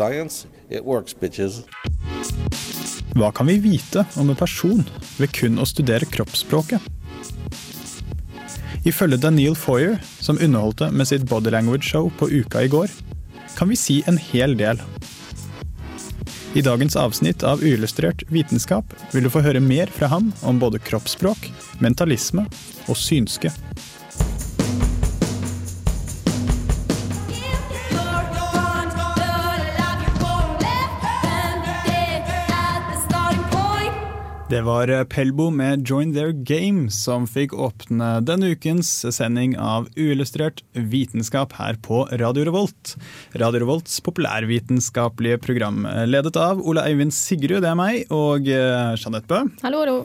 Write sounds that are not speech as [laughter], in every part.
Science, it works, bitches. Hva kan vi vite om en person ved kun å studere kroppsspråket? Ifølge Daniel Foyer, som underholdte med sitt body language-show på Uka i går, kan vi si en hel del. I dagens avsnitt av Uillustrert vitenskap vil du få høre mer fra ham om både kroppsspråk, mentalisme og synske. Det var eh, Pelbo med 'Join Their Game' som fikk åpne denne ukens sending av Uillustrert vitenskap her på Radio Revolt. Radio Revolts populærvitenskapelige program, eh, ledet av Ola Eivind Sigrud, det er meg, og eh, Jeanette Bø. Hallo, hallo.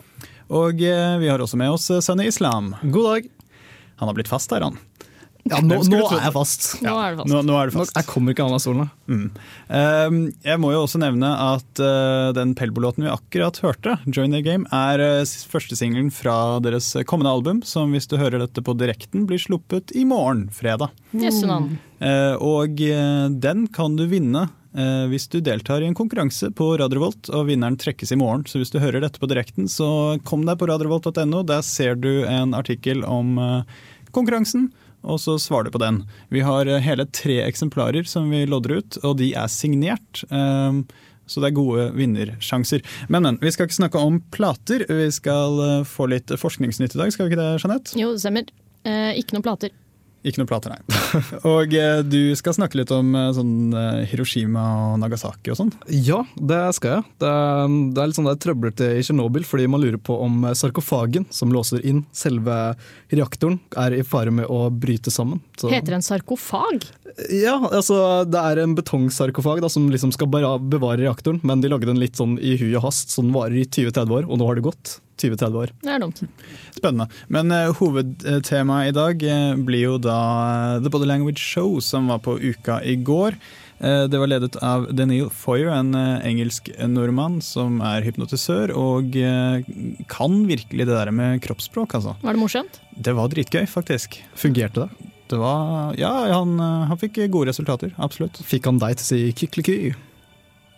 Og vi har også med oss Sønne Sunny Islam. God dag. Han har blitt fast her, han. Ja, nå, nå er jeg fast. Nå er det fast. Nå, nå er det Nå, fast. jeg kommer ikke an av stolen. Mm. Um, jeg må jo også nevne at uh, den Pelbo-låten vi akkurat hørte, 'Join the Game', er uh, første singelen fra deres kommende album, som hvis du hører dette på direkten, blir sluppet i morgen, fredag. Navn. Uh, og uh, den kan du vinne uh, hvis du deltar i en konkurranse på Radiovolt, og vinneren trekkes i morgen. Så hvis du hører dette på direkten, så kom deg på radiovolt.no. Der ser du en artikkel om uh, konkurransen. Og så svarer du på den. Vi har uh, hele tre eksemplarer som vi lodder ut, og de er signert. Um, så det er gode vinnersjanser. Men, men, vi skal ikke snakke om plater. Vi skal uh, få litt forskningsnytt i dag, skal vi ikke det, Jeanette? Jo, det stemmer. Eh, ikke noen plater. Ikke noe plater, nei. [laughs] og eh, du skal snakke litt om eh, sånn eh, Hiroshima og Nagasaki og sånn. Ja, det skal jeg. Det er, det er litt sånn det er trøblete i Tsjernobyl, fordi man lurer på om sarkofagen som låser inn selve reaktoren, er i fare med å bryte sammen. Så, Heter det en sarkofag? Ja, altså det er en betongsarkofag da, som liksom skal bevare reaktoren, men de lagde den litt sånn i hui og hast, så den varer i 20-30 år, og nå har det gått 20-30 år. Det er dumt. Spennende. Men uh, hovedtemaet i dag uh, blir jo da eh, The Body Language Show, som var på uka i går. Uh, det var ledet av Daniel Foyer, en eh, engelsk nordmann som er hypnotisør og eh, kan virkelig det der med kroppsspråk, altså. Var det morsomt? Det var dritgøy, faktisk. Fungerte det? Det var Ja, han, eh, han fikk gode resultater. Absolutt. Fikk han deg til å si kikliky?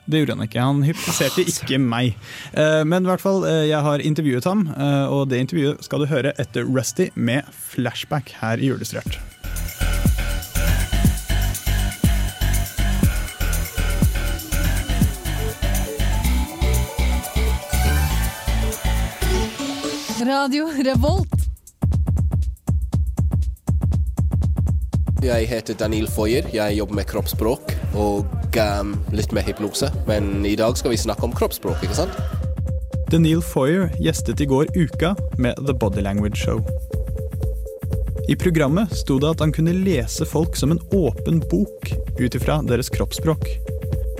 Det gjorde han ikke. Han hypnotiserte ikke meg. Eh, Men i hvert fall, eh, jeg har intervjuet ham, eh, og det intervjuet skal du høre etter Rusty med flashback her i Julestrørt. Radio Revolt. Jeg heter Daniel Foyer. Jeg jobber med kroppsspråk og um, litt med hypnose. Men i dag skal vi snakke om kroppsspråk, ikke sant? Daniel Foyer gjestet i går Uka med The Body Language Show. I programmet sto det at han kunne lese folk som en åpen bok ut ifra deres kroppsspråk.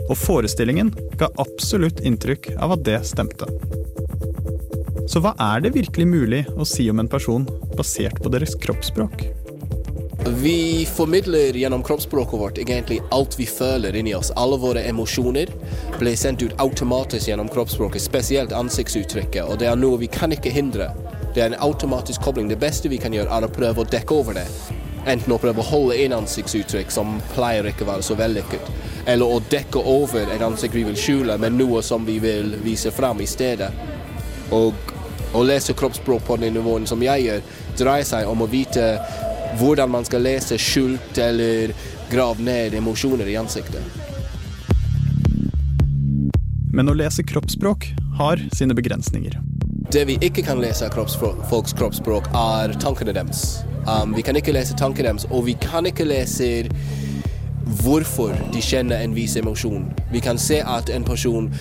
Og forestillingen ga absolutt inntrykk av at det stemte. Så hva er det virkelig mulig å si om en person basert på deres kroppsspråk? Vi formidler gjennom kroppsspråket vårt egentlig alt vi føler inni oss. Alle våre emosjoner blir sendt ut automatisk gjennom kroppsspråket, spesielt ansiktsuttrykket, og det er noe vi kan ikke hindre. Det er en automatisk kobling. Det beste vi kan gjøre, er å prøve å dekke over det. Enten å prøve å holde inn ansiktsuttrykk som pleier ikke å være så vellykket, eller å dekke over et ansikt vi vil skjule med noe som vi vil vise fram i stedet. Og å lese kroppsspråk på den nivåen som jeg gjør, dreier seg om å vite hvordan man skal lese skjult eller grave ned emosjoner i ansiktet. Men å lese kroppsspråk har sine begrensninger. Det vi ikke kan lese av kroppsspråk, folks kroppsspråk, er tankene deres. Um, vi kan ikke lese tankene deres, og vi kan ikke lese hvorfor de kjenner en viss emosjon. Vi kan se at en person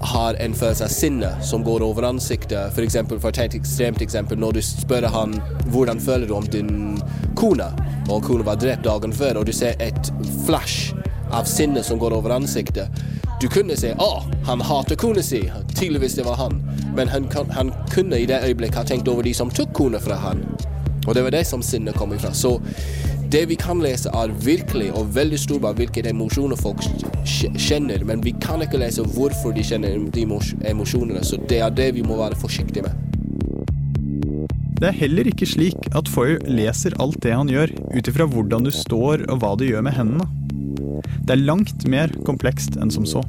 har en følelse av sinne som går over ansiktet. For eksempel, for et ekstremt eksempel, når du spør han hvordan føler du om din kone, og kona var drept dagen før, og du ser et flash av sinne som går over ansiktet, Du kunne si å, han hater kona si. Tydeligvis det var han. Men han, han kunne i det øyeblikket ha tenkt over de som tok kona fra han. Og det var det som sinnet kom ifra. Så det vi kan lese er virkelig og veldig stor på hvilke emosjoner folk kjenner, men vi kan ikke lese hvorfor de kjenner de emosjonene. Så det er det vi må være forsiktige med. Det er heller ikke slik at Foyer leser alt det han gjør, ut ifra hvordan du står og hva du gjør med hendene. Det er langt mer komplekst enn som så.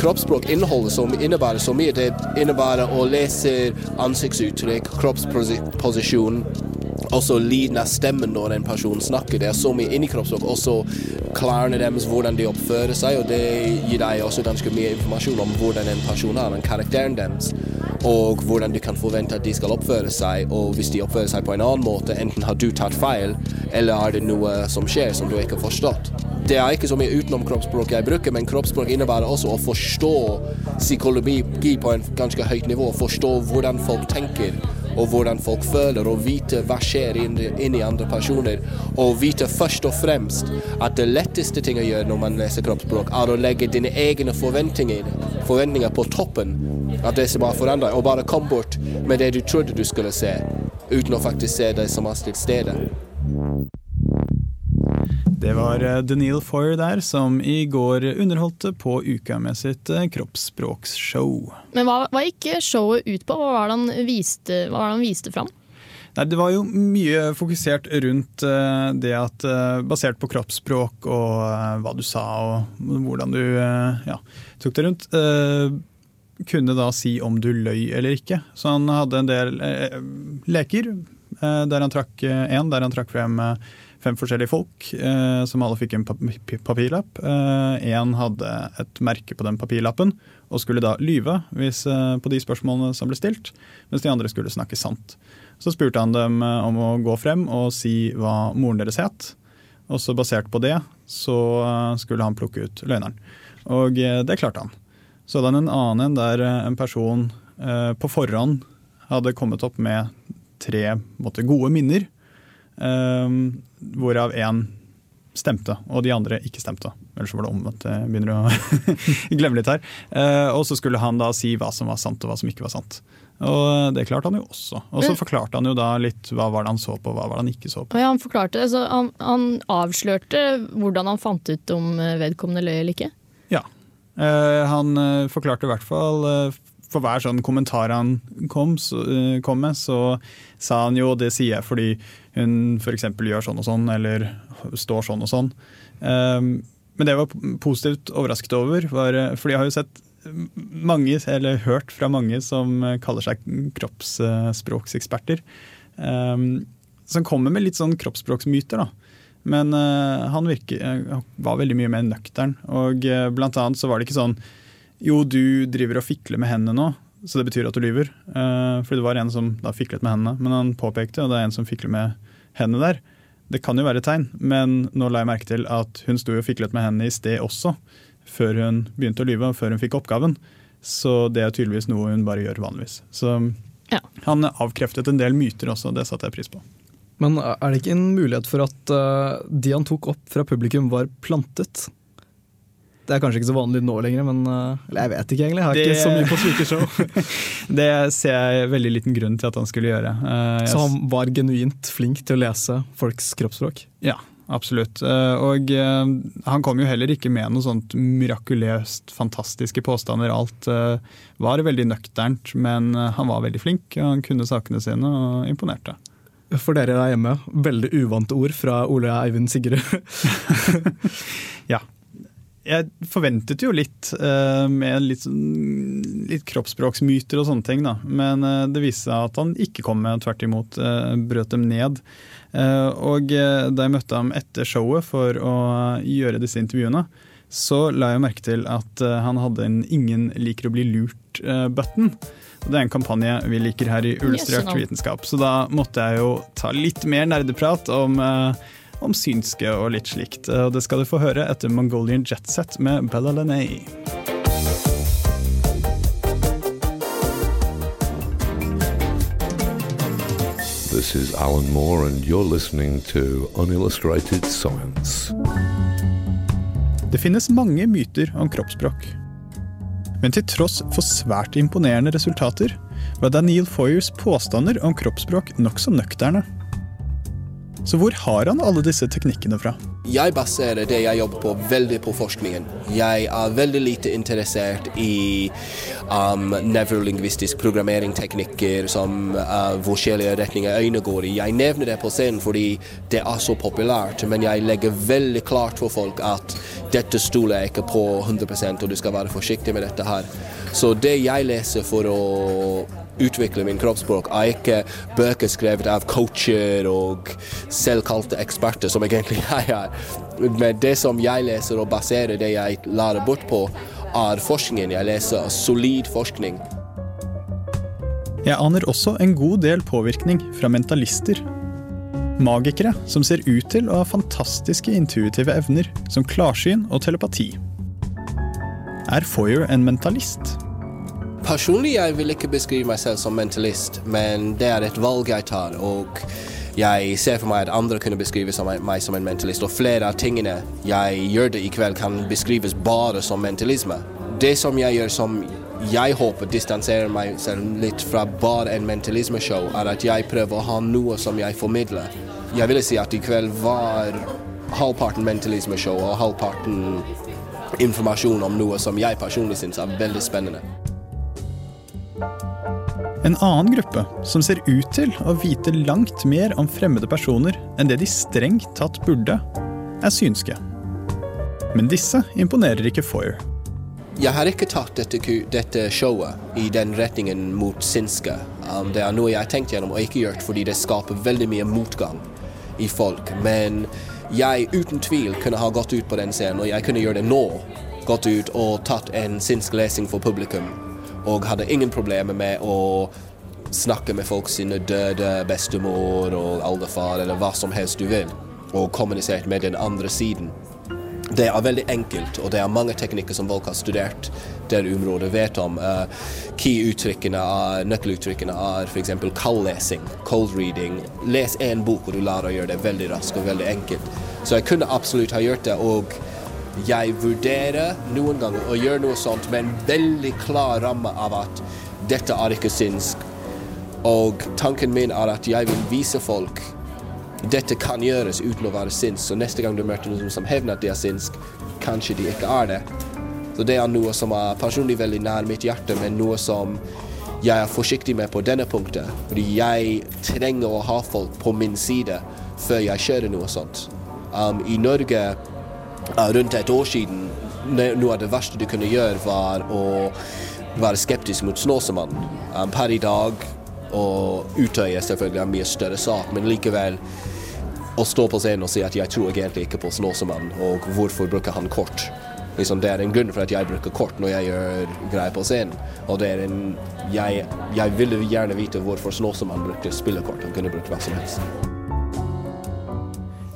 Kroppsspråk inneholder så, innebærer så mye. Det innebærer å lese ansiktsuttrykk, kroppsposisjon, også lyden av stemmen når en person snakker. Det er så mye inni kroppsspråk. Også klærne deres, hvordan de oppfører seg, og det gir deg også ganske mye informasjon om hvordan en person er, om karakteren deres, og hvordan du kan forvente at de skal oppføre seg, og hvis de oppfører seg på en annen måte, enten har du tatt feil, eller er det noe som skjer som du ikke har forstått. Det er ikke så mye utenom kroppsspråk jeg bruker, men kroppsspråk innebærer også å forstå psykologi på en ganske høyt nivå. Forstå hvordan folk tenker, og hvordan folk føler, og vite hva skjer inni, inni andre personer. Og vite først og fremst at det letteste ting å gjøre når man leser kroppsspråk, er å legge dine egne forventninger, forventninger på toppen av det som har forandret, og bare komme bort med det du trodde du skulle se, uten å faktisk se det som er til stede. Det var eh, Daniel Foyer der, som i går underholdte på uka med sitt kroppsspråksshow. kroppsspråkshow. Men hva, hva gikk showet ut på? Hva var det han viste, hva var det han viste fram? Nei, det var jo mye fokusert rundt eh, det at eh, basert på kroppsspråk og eh, hva du sa og hvordan du eh, ja, tok det rundt, eh, kunne da si om du løy eller ikke. Så han hadde en del eh, leker eh, der han trakk én, der han trakk frem eh, fem forskjellige folk eh, som alle fikk en papirlapp. Én hadde et merke på den papirlappen og skulle da lyve hvis, eh, på de spørsmålene som ble stilt, mens de andre skulle snakke sant. Så spurte han dem eh, om å gå frem og si hva moren deres het. Og så basert på det så eh, skulle han plukke ut løgneren. Og eh, det klarte han. Så hadde han en annen en der eh, en person eh, på forhånd hadde kommet opp med tre måte, gode minner, eh, hvorav én stemte, og de andre ikke stemte. Ellers var det omvendt. Jeg begynner å [laughs] glemme litt her. Eh, og så skulle han da si hva som var sant og hva som ikke var sant. Og det klarte han jo også. Og så forklarte han jo da litt hva var det han så på, hva var det han ikke så på. Ja, han forklarte, så han, han avslørte hvordan han fant ut om eh, vedkommende løy eller ikke. Ja. Eh, han forklarte i hvert fall for hver sånn kommentar han kom, så, eh, kom med, så sa han jo det sier jeg fordi hun f.eks. gjør sånn og sånn, eller står sånn og sånn. Eh, men det jeg var positivt overrasket over, var eh, fordi jeg har jo sett mange, eller hørt fra mange som eh, kaller seg kroppsspråkseksperter, eh, som kommer med litt sånn kroppsspråksmyter. da. Men han virker, var veldig mye mer nøktern. Og blant annet så var det ikke sånn Jo, du driver og fikler med hendene nå, så det betyr at du lyver. Uh, fordi det var en som da fiklet med hendene, men han påpekte, og det er en som fikler med hendene der. Det kan jo være et tegn, men nå la jeg merke til at hun sto og fiklet med hendene i sted også, før hun begynte å lyve, og før hun fikk oppgaven. Så det er tydeligvis noe hun bare gjør vanligvis. Så Ja. han avkreftet en del myter også, det satte jeg pris på. Men er det ikke en mulighet for at eh, de han tok opp fra publikum, var plantet? Det er kanskje ikke så vanlig nå lenger, men eh, Eller jeg vet ikke, egentlig. Jeg har Det- ikke så mye på slike show. [laughs] Det ser jeg veldig liten grunn til at han skulle gjøre. Uh, Så han var genuint flink til å lese folks kroppsspråk. Ja, absolutt. Uh, Og uh, han kom jo heller ikke med noe sånt mirakuløst fantastiske påstander. Alt var veldig nøkternt, men han var veldig flink, og han kunne sakene sine og imponerte. For dere der hjemme, veldig uvante ord fra Ole Eivind Sigrud. [laughs] Ja. Jeg forventet jo litt uh, med litt, sånn- litt kroppsspråksmyter og sånne ting, da. Men uh, det viste seg at han ikke kom med, tvert imot uh, brøt dem ned. Og da jeg møtte ham etter showet for å gjøre disse intervjuene, så la jeg merke til at han hadde en 'ingen liker å bli lurt'-button. Det er en kampanje vi liker her i Ulstrøkt vitenskap. Så da måtte jeg jo ta litt mer nerdeprat om, om synske og litt slikt. Og det skal du få høre etter Mongolian Jetset med Bella Lenay. This is Alan Moore, and you're listening to Unillustrated Science. Det finnes mange myter om kroppsspråk. Men til tross for svært imponerende resultater, var Daniel Foyers påstander om kroppsspråk nokså nøkterne. Så hvor har han alle disse teknikkene fra? Jeg baserer det jeg jobber på, veldig på forskningen. Jeg er veldig lite interessert i um, nevrolingvistisk programmeringteknikker som uh, forskjellige retninger øyne går i. Jeg nevner det på scenen fordi det er så populært, men jeg legger veldig klart for folk at dette stoler jeg ikke på 100% og du skal være forsiktig med dette her. Så det jeg leser for å utvikle min kroppsspråk, er ikke bøker skrevet av coacher og selvkalte eksperter, som egentlig [laughs] jeg er. Men det som jeg leser og baserer det jeg lærer bort på, er forskningen. Jeg leser solid forskning. Jeg aner også en god del påvirkning fra mentalister. Magikere som ser ut til å ha fantastiske intuitive evner, som klarsyn og telepati. Er Foyer en mentalist? Personlig jeg vil ikke beskrive meg selv som mentalist, men det er et valg jeg tar. og jeg ser for meg at andre kunne beskrive meg som en mentalist, og flere av tingene jeg gjør det i kveld, kan beskrives bare som mentalisme. Det som jeg gjør som jeg håper distanserer meg selv litt fra bare en mentalismeshow, er at jeg prøver å ha noe som jeg formidler. Jeg ville si at i kveld var halvparten mentalismeshow og halvparten informasjon om noe som jeg personlig syns er veldig spennende. En annen gruppe som ser ut til å vite langt mer om fremmede personer enn det de strengt tatt burde, er synske. Men disse imponerer ikke Foyer. Jeg har ikke tatt dette, dette showet i den retningen mot synske. Um, det er noe jeg har tenkt gjennom og ikke gjort fordi det skaper veldig mye motgang i folk. Men jeg uten tvil kunne ha gått ut på den scenen, og jeg kunne gjøre det nå. Gått ut og tatt en synsk lesing for publikum og hadde ingen problemer med å snakke med folk sine døde bestemor og oldefar eller hva som helst du vil, og kommunisert med den andre siden. Det er veldig enkelt, og det er mange teknikker som folk har studert det området vet om. Uh, Key-uttrykkene, Nøkkeluttrykkene er f.eks. kaldlesing, cold reading. Les én bok, og du lærer å gjøre det veldig raskt og veldig enkelt. Så jeg kunne absolutt ha gjort det. og jeg vurderer noen ganger å gjøre noe sånt med en veldig klar ramme av at dette er ikke synsk. Og tanken min er at jeg vil vise folk dette kan gjøres uten å være synsk. Så neste gang du møter noen som hevner at de er synsk, kanskje de ikke er det. Så det er noe som er personlig veldig nær mitt hjerte, men noe som jeg er forsiktig med på denne punktet. Fordi jeg trenger å ha folk på min side før jeg kjører noe sånt. Um, I Norge rundt et år siden noe av det verste du kunne gjøre, var å være skeptisk mot Snåsamannen. Per i dag, og Utøya selvfølgelig en mye større sak, men likevel å stå på scenen og si at jeg tror egentlig ikke på Snåsamannen, og hvorfor bruker han kort? Liksom, det er en grunn for at jeg bruker kort når jeg gjør greier på scenen. Og det er en Jeg, jeg ville gjerne vite hvorfor Snåsamannen brukte spillekort. Han kunne brukt hva som helst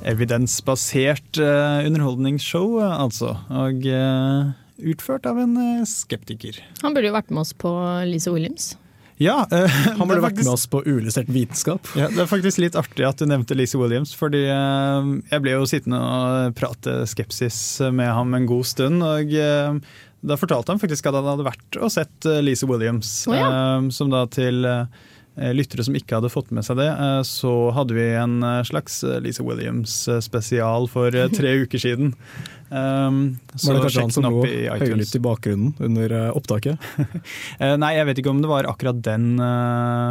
evidensbasert uh, underholdningsshow, uh, altså. Og uh, utført av en skeptiker. Han burde jo vært med oss på Lise Williams. Ja, [laughs] Han burde faktisk, vært med oss på uillustrert vitenskap. Ja, det er faktisk litt artig at du nevnte Lise Williams, fordi jeg ble jo sittende og prate skepsis med ham en god stund. og Da fortalte han faktisk at han hadde vært og sett Lise Williams, oh, ja. som da til Eh, lyttere som ikke hadde fått med seg det, eh, så hadde vi en eh, slags Lisa Williams-spesial for tre [laughs] uker siden. Um, var det kanskje han som lå høylytt i bakgrunnen under opptaket? [laughs] Nei, jeg vet ikke om det var akkurat den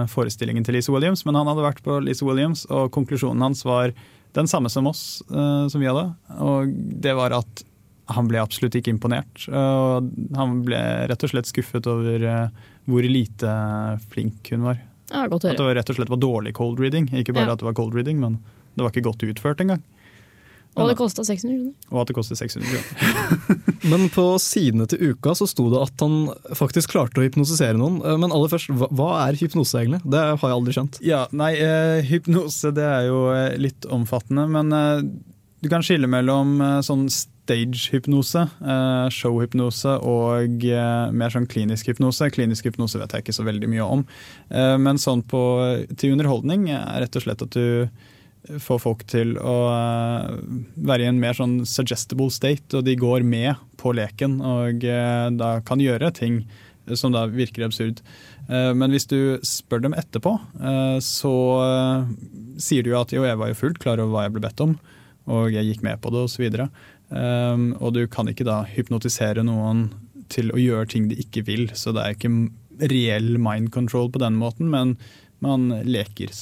forestillingen til Lisa Williams, men han hadde vært på Lisa Williams, og konklusjonen hans var den samme som oss, som vi hadde. Og det var at han ble absolutt ikke imponert. Og han ble rett og slett skuffet over hvor lite flink hun var. Ja, godt å høre. At det rett og slett var dårlig cold reading. Ikke bare ja. at det var cold reading, men det var ikke godt utført engang. Og det kosta 600 kroner. Og at det kostet 600 kroner. [laughs] men på sidene til uka så sto det at han faktisk klarte å hypnosisere noen. Eh, men aller først, hva er hypnose egentlig? Det har jeg aldri skjønt. Ja, nei, eh, Hypnose det er jo eh, litt omfattende, men eh, du kan skille mellom eh, sånn stage-hypnose, eh, show-hypnose og eh, mer sånn klinisk hypnose. Klinisk hypnose vet jeg ikke så veldig mye om. Men sånn på, til underholdning er rett og slett at du får folk til å eh, være i en mer sånn suggestible state, og de går med på leken og eh, da kan gjøre ting som da virker absurd. Eh, Men hvis du spør dem etterpå, eh, så eh, sier du jo at jo, jeg var jo fullt klar over hva jeg ble bedt om, og jeg gikk med på det osv. Um, og du kan ikke da hypnotisere noen til å gjøre ting de ikke vil, så det er ikke reell mind control på den måten, men man leker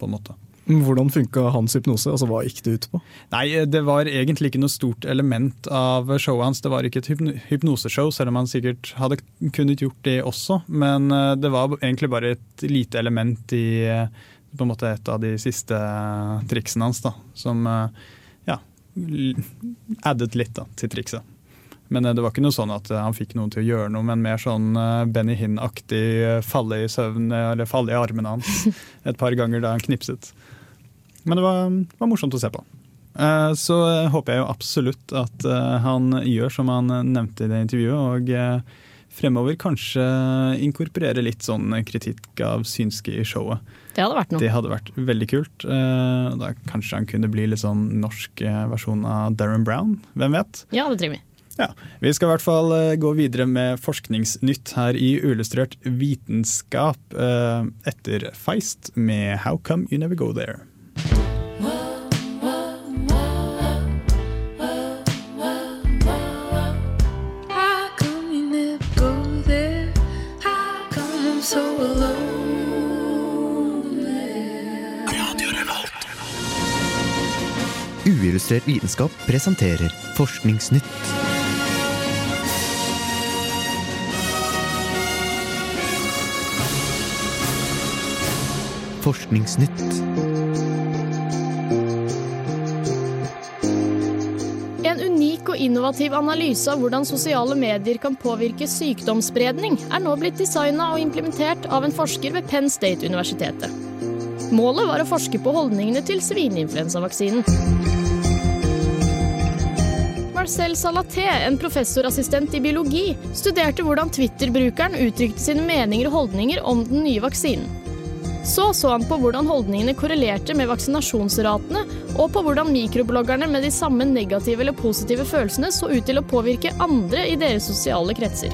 på en måte. Hvordan funka hans hypnose? Altså, Hva gikk det ut på? Nei, det var egentlig ikke noe stort element av showet hans. Det var ikke et hypnoseshow, selv om han sikkert hadde kunnet gjort det også. Men eh, det var egentlig bare et lite element i eh, på en måte et av de siste eh, triksene hans, da, som eh, addet litt da, til trikset. Men eh, det var ikke noe sånn at eh, han fikk noen til å gjøre noe, men mer sånn eh, Benny Hinn-aktig falle i søvn, eller falle i armene hans [laughs] et par ganger da han knipset. Men det var, var morsomt å se på. Så håper jeg jo absolutt at han gjør som han nevnte i det intervjuet, og fremover kanskje inkorporere litt sånn kritikk av synske i showet. Det hadde vært noe. Det hadde vært veldig kult. Eh, Da kanskje han kunne bli litt sånn norsk eh, versjon av Darren Brown, hvem vet? Ja, det trenger vi. Ja, Vi skal i hvert fall eh, gå videre med forskningsnytt her i Uillustrert vitenskap etter Feist med How Come You Never Go There. Uillustrert vitenskap presenterer Forskningsnytt. Forskningsnytt. En unik og innovativ analyse av hvordan sosiale medier kan påvirke sykdomsspredning, er nå blitt designa og implementert av en forsker ved Penn State-universitetet. Målet var å forske på holdningene til svineinfluensavaksinen. Marcel Salaté, en professorassistent i biologi, studerte hvordan Twitter-brukeren uttrykte sine meninger og holdninger om den nye vaksinen. Så så han på hvordan holdningene korrelerte med vaksinasjonsratene, og på hvordan mikrobloggerne med de samme negative eller positive følelsene så ut til å påvirke andre i deres sosiale kretser.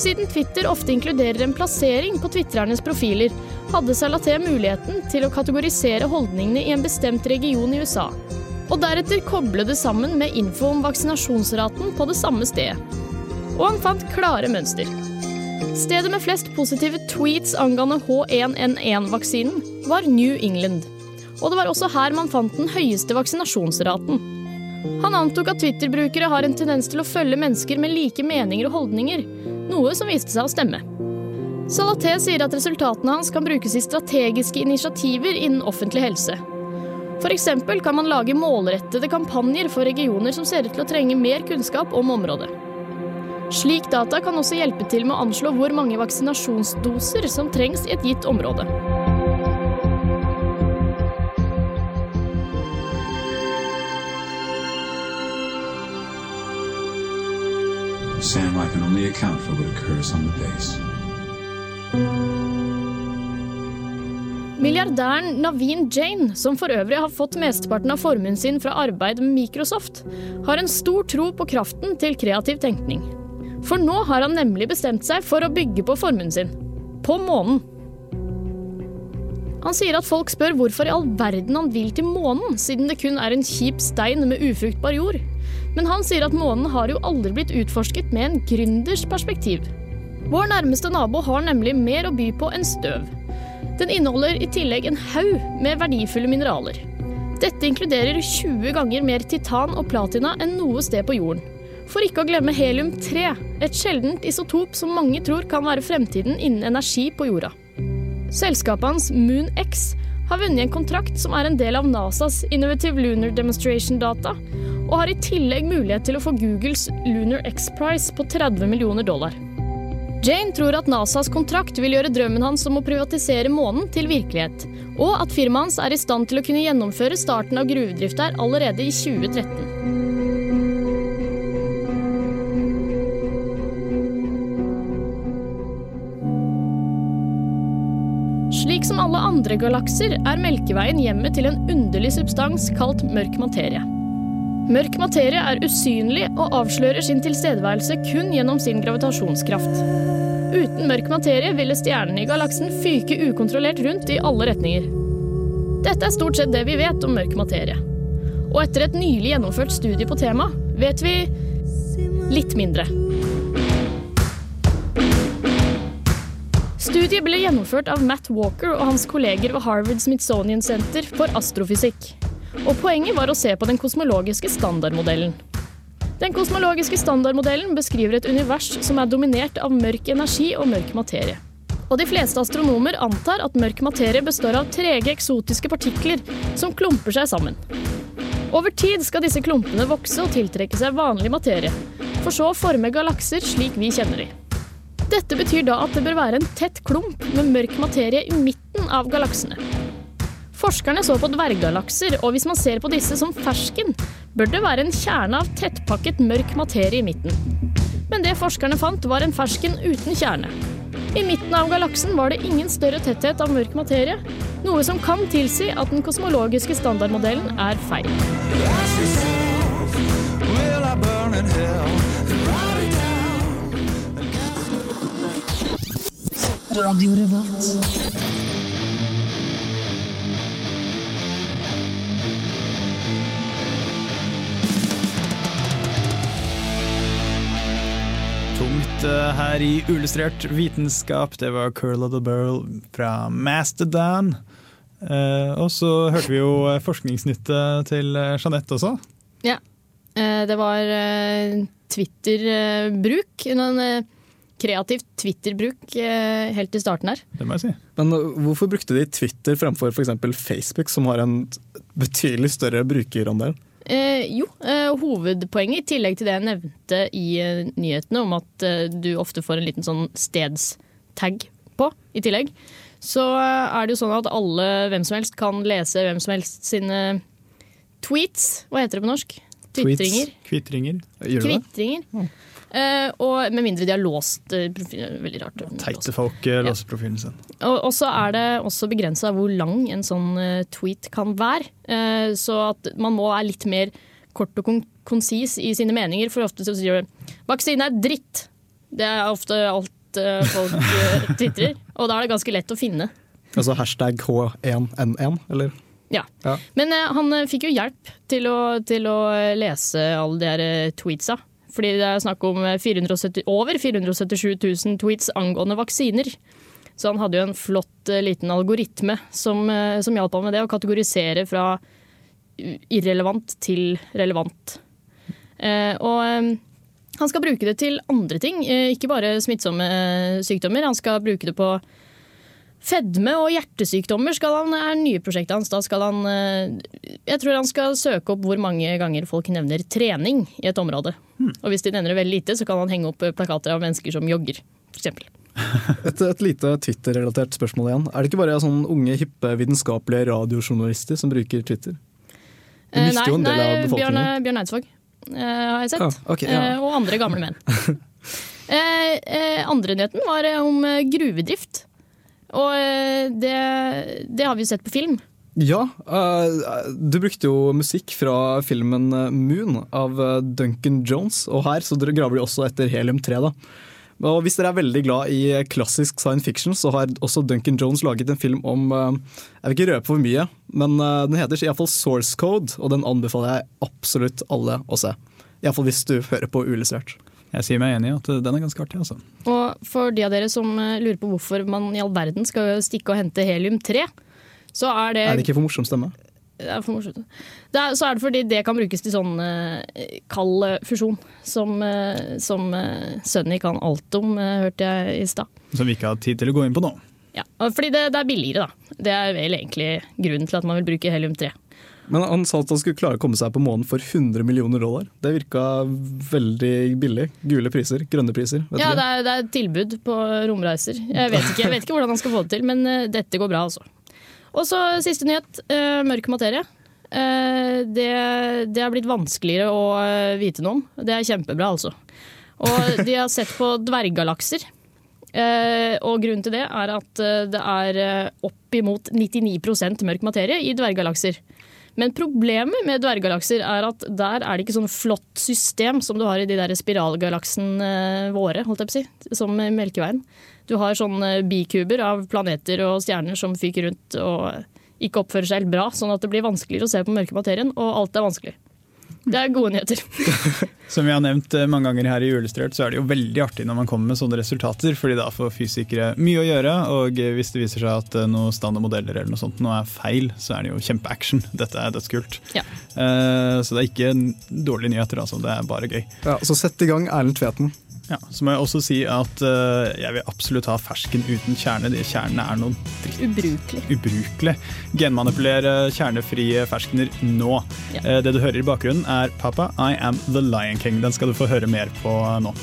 Siden Twitter ofte inkluderer en plassering på twitterernes profiler, hadde Salaté muligheten til å kategorisere holdningene i en bestemt region i USA. Og deretter koble det sammen med info om vaksinasjonsraten på det samme stedet. Og han fant klare mønster. Stedet med flest positive tweets angående H1N1-vaksinen var New England. Og det var også her man fant den høyeste vaksinasjonsraten. Han antok at Twitter-brukere har en tendens til å følge mennesker med like meninger og holdninger, noe som viste seg å stemme. Salaté sier at resultatene hans kan brukes i strategiske initiativer innen offentlig helse. Eksempel kan man lage målrettede kampanjer for regioner som ser ut til å trenge mer kunnskap om området. Slik data kan også hjelpe til med å anslå hvor mange vaksinasjonsdoser som trengs i et gitt område. Sandlot can only account for what occurs on the base. Milliardæren Naveen Jain, som for øvrig har fått mesteparten av formuen sin fra arbeid med Microsoft, har en stor tro på kraften til kreativ tenkning. For nå har han nemlig bestemt seg for å bygge på formuen sin. På månen. Han sier at folk spør hvorfor i all verden han vil til månen, siden det kun er en kjip stein med ufruktbar jord. Men han sier at månen har jo aldri blitt utforsket med en gründers perspektiv. Vår nærmeste nabo har nemlig mer å by på enn støv. Den inneholder i tillegg en haug med verdifulle mineraler. Dette inkluderer 20 ganger mer titan og platina enn noe sted på jorden. For ikke å glemme helium-3, et sjeldent isotop som mange tror kan være fremtiden innen energi på jorda. Selskapet hans MoonX har vunnet en kontrakt som er en del av NASAs Innovative Lunar Demonstration Data, og har i tillegg mulighet til å få Googles Lunar X Prize på 30 millioner dollar. Jane tror at NASAs kontrakt vil gjøre drømmen hans om å privatisere månen til virkelighet, og at firmaet hans er i stand til å kunne gjennomføre starten av gruvedrift der allerede i 2013. Slik som alle andre galakser er Melkeveien hjemmet til en underlig substans kalt mørk materie. Mørk materie er usynlig og avslører sin tilstedeværelse kun gjennom sin gravitasjonskraft. Uten mørk materie ville stjernene i galaksen fyke ukontrollert rundt i alle retninger. Dette er stort sett det vi vet om mørk materie. Og etter et nylig gjennomført studie på temaet vet vi litt mindre. Studiet ble gjennomført av Matt Walker og hans kolleger ved Harvard Smithsonian Center for astrofysikk. Og poenget var å se på den kosmologiske standardmodellen. Den kosmologiske standardmodellen beskriver et univers som er dominert av mørk energi og mørk materie. Og de fleste astronomer antar at mørk materie består av trege, eksotiske partikler som klumper seg sammen. Over tid skal disse klumpene vokse og tiltrekke seg vanlig materie, for så å forme galakser slik vi kjenner de. Dette betyr da at det bør være en tett klump med mørk materie i midten av galaksene. Forskerne så på dverggalakser, og hvis man ser på disse som fersken, bør det være en kjerne av tettpakket mørk materie i midten. Men det forskerne fant, var en fersken uten kjerne. I midten av galaksen var det ingen større tetthet av mørk materie, noe som kan tilsi at den kosmologiske standardmodellen er feil. Radio Revolt. Her i Illustrert vitenskap. Det var Curl of the Burl fra Mastodon. Eh, og så hørte vi jo eh, forskningsnyttet til eh, Jeanette også. Ja. Eh, Det var eh, Twitter-bruk. En eh, kreativ Twitter-bruk eh, helt i starten her. Det må jeg si. Men uh, hvorfor brukte de Twitter fremfor f.eks. Facebook, som har en betydelig større brukerandel? Eh, jo, eh, hovedpoenget, i tillegg til det jeg nevnte i eh, nyhetene, om at eh, du ofte får en liten sånn stedstag på i tillegg, så eh, er det jo sånn at alle, hvem som helst, kan lese hvem som helst sine tweets. Hva heter det på norsk? Twitringer. Kvitringer. Kvitringer. Eh, og med mindre de har låst eh, profilen. Veldig rart. Teite folk eh, låser profilen sin. Og, og så er det også begrensa hvor lang en sånn eh, tweet kan være. Eh, så at man må være litt mer kort og kon konsis i sine meninger, for ofte så sier du 'vaksine er dritt'. Det er ofte alt eh, folk [laughs] tvitrer, og da er det ganske lett å finne. Altså hashtag H1N1, eller? Ja. Ja. Men eh, han eh, fikk jo hjelp til å, til å lese alle de her eh, tweetsa. Fordi det er snakk om eh, 470, over 477 000 tweets angående vaksiner. Så han hadde jo en flott eh, liten algoritme som, eh, som hjalp ham med det, å kategorisere fra irrelevant til relevant. Eh, og eh, han skal bruke det til andre ting, eh, ikke bare smittsomme eh, sykdommer. Han skal bruke det på Fedme og hjertesykdommer skal han, er nye prosjektet hans. Da skal han eh, Jeg tror han skal søke opp hvor mange ganger folk nevner trening i et område. Og hvis de nevner det veldig lite, så kan han henge opp eh, plakater av mennesker som jogger, f.eks. [laughs] Et, et lite Twitter-relatert spørsmål igjen. Er det ikke bare sånne unge, hippe, vitenskapelige radiojournalister som bruker Twitter? Eh, nei, jo en del nei, av Bjørn, befolkningen. Bjørn Eidsvåg eh, har jeg sett. Ah, okay, ja. Eh, og andre gamle menn. [laughs] eh, eh, andre nyheten var om gruvedrift. Og eh, det, det har vi jo sett på film. Ja, eh, du brukte jo musikk fra filmen eh, Moon av eh, Duncan Jones, og her så graver de også etter helium-3. da. Og Hvis dere er veldig glad i klassisk science fiction, så har også Duncan Jones laget en film om Jeg vil ikke røpe for mye, men den heter iallfall Source Code, og den anbefaler jeg absolutt alle å se. Iallfall hvis du hører på Uillustrert. Jeg sier meg enig i at den er ganske artig. altså. Og for de av dere som lurer på hvorfor man i all verden skal stikke og hente helium-3, så er det, Er det ikke for morsom stemme? det er for morsomt. Det er, så er det fordi det kan brukes til sånn eh, kald eh, fusjon, som, eh, som eh, Sunny kan alt om, eh, hørte jeg i stad. Som vi ikke har tid til å gå inn på nå. Ja, fordi det, det er billigere, da. Det er vel egentlig grunnen til at man vil bruke helium-3. Men han sa at han skulle klare å komme seg på månen for 100 millioner dollar. Det virka veldig billig. Gule priser, grønne priser. Vet Ja, du det er, det er tilbud på romreiser. Jeg vet, ikke, jeg vet ikke hvordan han skal få det til, men eh, dette går bra, altså. Og så siste nyhet. eh, mørk materie. Eh, det, det er blitt vanskeligere å eh, vite noe om. Det er kjempebra, altså. Og de har sett på dverggalakser. Og grunnen til det er at det er oppimot 99% mørk materie i dverggalakser. Men problemet med dverggalakser er at der er det ikke sånn flott system som du har i de der spiralgalaksene våre, holdt jeg på å si, som Melkeveien. Du har sånne bikuber av planeter og stjerner som fyker rundt og ikke oppfører seg helt bra, sånn at det blir vanskeligere å se på mørke materien, og alt er vanskelig. Det er gode nyheter. [laughs] Som vi har nevnt eh, mange ganger her i Uillustrert, så er det jo veldig artig når man kommer med sånne resultater, fordi da får fysikere mye å gjøre. Og eh, hvis det viser seg at eh, noen standardmodeller eller noe sånt nå er feil, så er det jo kjempeaction. [laughs] Dette er dødskult. Ja. Uh, Så det er ikke dårlige nyheter, altså. Det er bare gøy. Ja, så sett i gang Erlend Tveten. Ja, så må jeg også si at uh, jeg vil absolutt ha fersken uten kjerne. De kjernene er noe dritt Ubrukelig. ubrukelig. Genmanipulere kjernefrie ferskener nå. Ja. Uh, Det du hører i bakgrunnen er 'Papa, I am the Lion King'. Den skal du få høre mer på nå.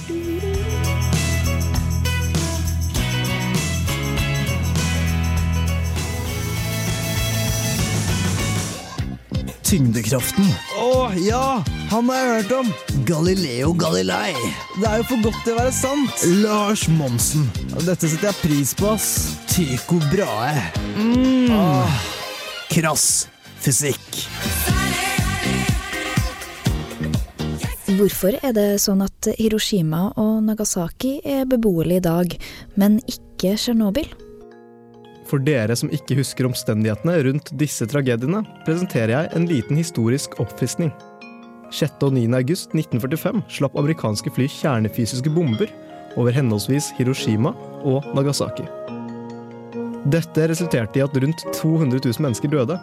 Tyngdekraften. Å ja, han har jeg hørt om. Galileo Galilei. Det er jo for godt til å være sant. Lars Monsen. Dette setter jeg pris på, ass. Tycho Brahe. Mm. Ah. krass fysikk. Hvorfor er det sånn at Hiroshima og Nagasaki er beboelige i dag, men ikke Tsjernobyl? For dere som ikke husker omstendighetene rundt disse tragediene, presenterer jeg en liten historisk oppfriskning. 6. og 9. august 1945 slapp amerikanske fly kjernefysiske bomber over henholdsvis Hiroshima og Nagasaki. Dette resulterte i at rundt 200 000 mennesker døde.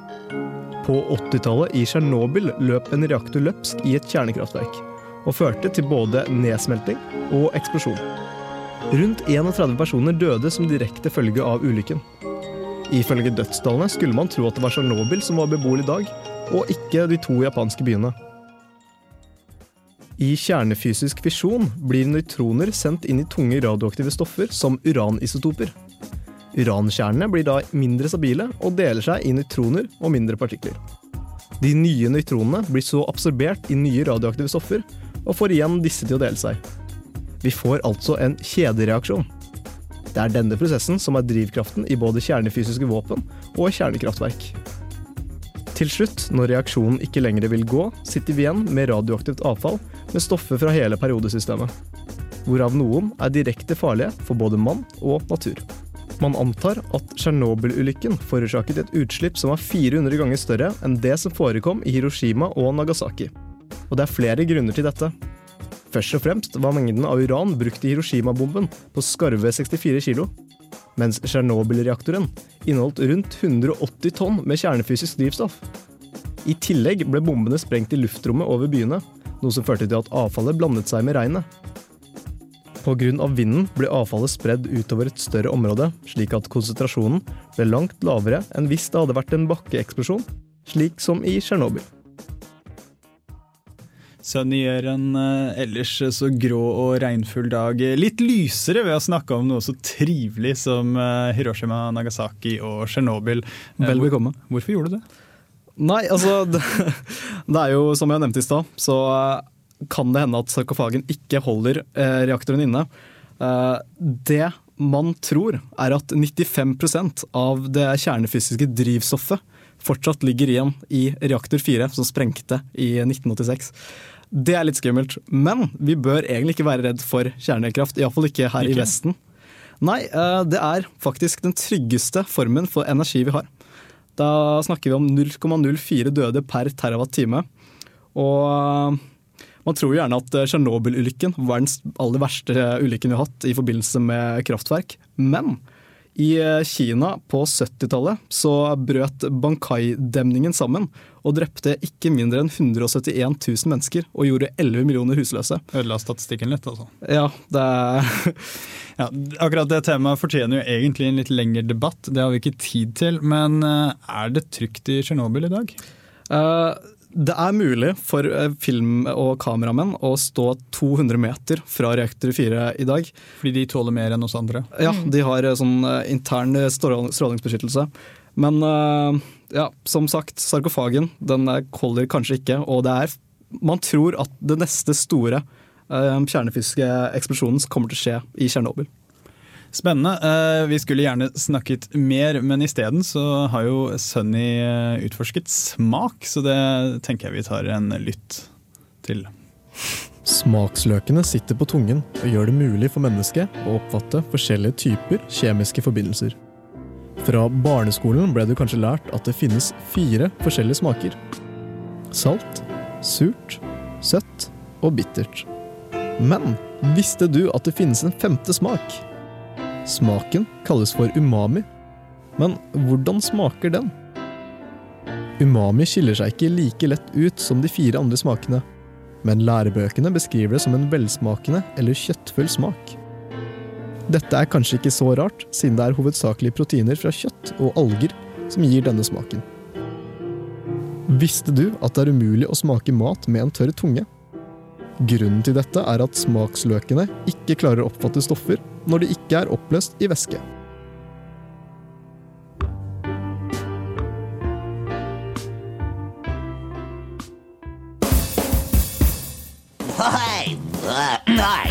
På 80-tallet i Tsjernobyl løp en reaktor løpsk i et kjernekraftverk, og førte til både nedsmelting og eksplosjon. Rundt 31 personer døde som direkte følge av ulykken. Ifølge dødstallene skulle man tro at det var Tsjernobyl som var beboelig i dag, og ikke de to japanske byene. I kjernefysisk fisjon blir nøytroner sendt inn i tunge radioaktive stoffer som uranisotoper. Urankjernene blir da mindre stabile og deler seg i nøytroner og mindre partikler. De nye nøytronene blir så absorbert i nye radioaktive stoffer og får igjen disse til å dele seg. Vi får altså en kjedereaksjon. Det er denne prosessen som er drivkraften i både kjernefysiske våpen og kjernekraftverk. Til slutt, når reaksjonen ikke lenger vil gå, sitter vi igjen med radioaktivt avfall med stoffer fra hele periodesystemet. Hvorav noen er direkte farlige for både mann og natur. Man antar at Tsjernobyl-ulykken forårsaket et utslipp som var 400 ganger større enn det som forekom i Hiroshima og Nagasaki. Og det er flere grunner til dette. Først og fremst var mengden av uran brukt i Hiroshima-bomben på skarve 64 kilo, mens Tsjernobyl-reaktoren inneholdt rundt 180 tonn med kjernefysisk drivstoff. I tillegg ble bombene sprengt i luftrommet over byene, noe som førte til at avfallet blandet seg med regnet. Pga. vinden ble avfallet spredd utover et større område, slik at konsentrasjonen ble langt lavere enn hvis det hadde vært en bakkeeksplosjon, slik som i Tsjernobyl. Sunny gjør en eh, ellers så grå og regnfull dag litt lysere ved å snakke om noe så trivelig som eh, Hiroshima, Nagasaki og Tsjernobyl. Eh, Vel hvor- bekomme. Hvorfor gjorde du det? Nei, altså [laughs] det, det er jo som jeg nevnte i stad, så eh, kan det hende at sarkofagen ikke holder eh, reaktoren inne. Eh, det man tror, er at 95% av det kjernefysiske drivstoffet fortsatt ligger igjen i reaktor 4, som sprengte i 1986. Det er litt skummelt, men vi bør egentlig ikke være redd for kjernekraft. Iallfall ikke her Ikke? i Vesten. Nei, eh, det er faktisk den tryggeste formen for energi vi har. Da snakker vi om 0,04 døde per terawatt-time. Og eh, man tror jo gjerne at eh, Tsjernobyl-ulykken var den aller verste ulykken vi har hatt i forbindelse med kraftverk. Men i eh, Kina på 70-tallet så brøt Bankai-demningen sammen og drepte ikke mindre enn 171 000 mennesker og gjorde 11 millioner husløse. Ødela statistikken litt, altså. Ja, det er [laughs] Ja, akkurat det temaet fortjener jo egentlig en litt lengre debatt, det har vi ikke tid til. Men eh, er det trygt i Tsjernobyl i dag? Eh, det er mulig for eh, film- og kameramenn å stå 200 meter fra reaktor 4 i dag. Fordi de tåler mer enn oss andre? Ja, de har eh, sånn eh, intern strålingsbeskyttelse. Men ja, som sagt, sarkofagen den holder kanskje ikke. Og det er Man tror at det neste store kjernefysiske eksplosjonen kommer til å skje i Tsjernobyl. Spennende. Eh, vi skulle gjerne snakket mer, men isteden så har jo Sunny eh, utforsket smak, så det tenker jeg vi tar en lytt til. Smaksløkene sitter på tungen og gjør det mulig for mennesket å oppfatte forskjellige typer kjemiske forbindelser. Fra barneskolen ble du kanskje lært at det finnes fire forskjellige smaker. Salt, surt, søtt og bittert. Men visste du at det finnes en femte smak? Smaken kalles for umami. Men hvordan smaker den? Umami skiller seg ikke like lett ut som de fire andre smakene, men lærebøkene beskriver det som en velsmakende eller kjøttfull smak. Dette er kanskje ikke så rart, siden det er hovedsakelig proteiner fra kjøtt og alger som gir denne smaken. Visste du at det er umulig å smake mat med en tørr tunge? Grunnen til dette er at smaksløkene ikke klarer å oppfatte stoffer når de ikke er oppløst i væske. Uh,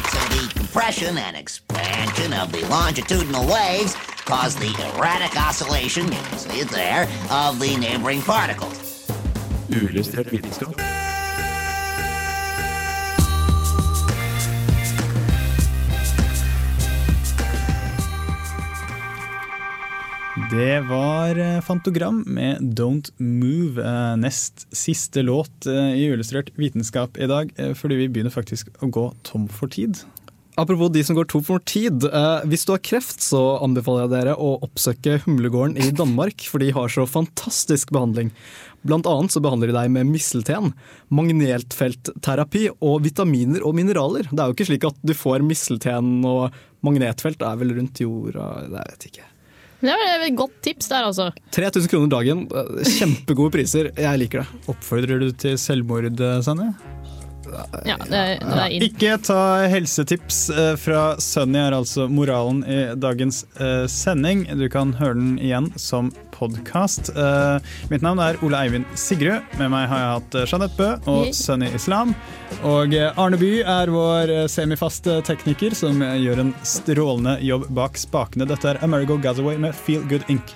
compression and expansion of the longitudinal waves cause the erratic oscillation, you can see it there, of the neighboring particles. Uillustrert vitenskap. Det var eh, Fantogram med Don't Move, eh, nest siste låt eh, i Illustrert vitenskap i dag, fordi vi begynner faktisk å gå tom for tid. Apropos de som går tom for tid. Hvis du har kreft, så anbefaler jeg dere å oppsøke Humlegården i Danmark, for de har så fantastisk behandling. Blant annet så behandler de deg med mistelten, magnetfeltterapi og vitaminer og mineraler. Det er jo ikke slik at du får mistelten og magnetfelt det er vel rundt jorda, det vet jeg ikke. Det var et godt tips der, altså. 3000 kroner dagen, kjempegode priser. Jeg liker det. Oppfordrer du til selvmord, Sanne? Ja, det er, det er inn. Ikke ta helsetips eh, fra Sunny er altså moralen i dagens eh, sending. Du kan høre den igjen som podkast. mitt navn er Ole Eivind Sigrud. Med meg har jeg hatt eh, Jeanette Bø og. Sunny Islam. Og eh, Arne By er vår eh, semifaste tekniker som eh, gjør en strålende jobb bak spakene. Dette er Amerigo Gazaway med Feel Good Inc.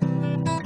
Thank you.